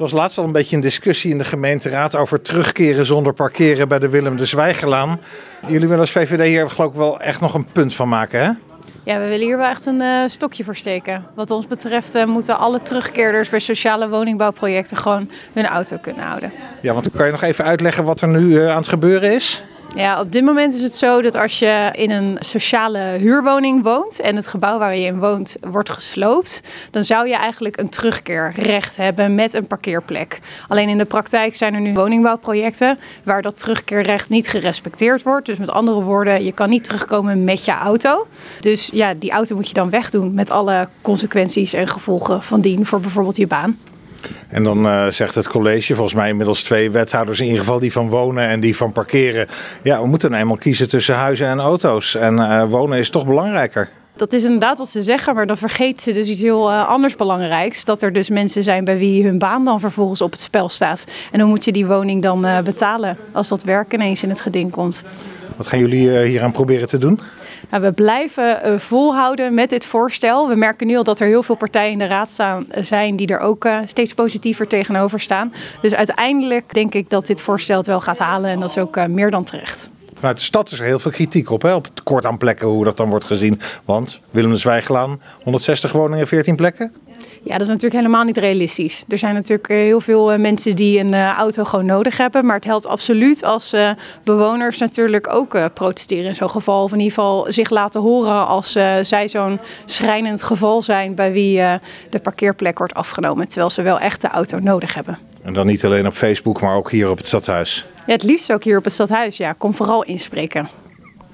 was laatst al een beetje een discussie in de gemeenteraad over terugkeren zonder parkeren bij de Willem de Zwijgerlaan. Jullie willen als VVD hier geloof ik wel echt nog een punt van maken, hè? Ja, we willen hier wel echt een uh, stokje voor steken. Wat ons betreft uh, moeten alle terugkeerders bij sociale woningbouwprojecten gewoon hun auto kunnen houden. Ja, want kan je nog even uitleggen wat er nu uh, aan het gebeuren is? Ja, op dit moment is het zo dat als je in een sociale huurwoning woont en het gebouw waar je in woont wordt gesloopt, dan zou je eigenlijk een terugkeerrecht hebben met een parkeerplek. Alleen in de praktijk zijn er nu woningbouwprojecten waar dat terugkeerrecht niet gerespecteerd wordt. Dus met andere woorden, je kan niet terugkomen met je auto. Dus ja, die auto moet je dan wegdoen met alle consequenties en gevolgen van dien voor bijvoorbeeld je baan. En dan uh, zegt het college, volgens mij inmiddels twee wethouders in ieder geval, die van wonen en die van parkeren. Ja, we moeten nou eenmaal kiezen tussen huizen en auto's. En uh, wonen is toch belangrijker. Dat is inderdaad wat ze zeggen, maar dan vergeet ze dus iets heel uh, anders belangrijks. Dat er dus mensen zijn bij wie hun baan dan vervolgens op het spel staat. En dan moet je die woning dan betalen als dat werk ineens in het geding komt. Wat gaan jullie hier aan proberen te doen? Nou, we blijven uh, volhouden met dit voorstel. We merken nu al dat er heel veel partijen in de raad staan, zijn die er ook uh, steeds positiever tegenover staan. Dus uiteindelijk denk ik dat dit voorstel het wel gaat halen en dat is ook meer dan terecht. Vanuit de stad is er heel veel kritiek op, hè, op het tekort aan plekken, hoe dat dan wordt gezien. Want Willem de Zwijgelaan, 160 woningen, 14 plekken? Ja, dat is natuurlijk helemaal niet realistisch. Er zijn natuurlijk eh, heel veel eh, mensen die een eh, auto gewoon nodig hebben. Maar het helpt absoluut als bewoners natuurlijk ook protesteren in zo'n geval. Of in ieder geval zich laten horen als zij zo'n schrijnend geval zijn bij wie de parkeerplek wordt afgenomen. Terwijl ze wel echt de auto nodig hebben. En dan niet alleen op Facebook, maar ook hier op het stadhuis? Ja, het liefst ook hier op het stadhuis. Ja, kom vooral inspreken.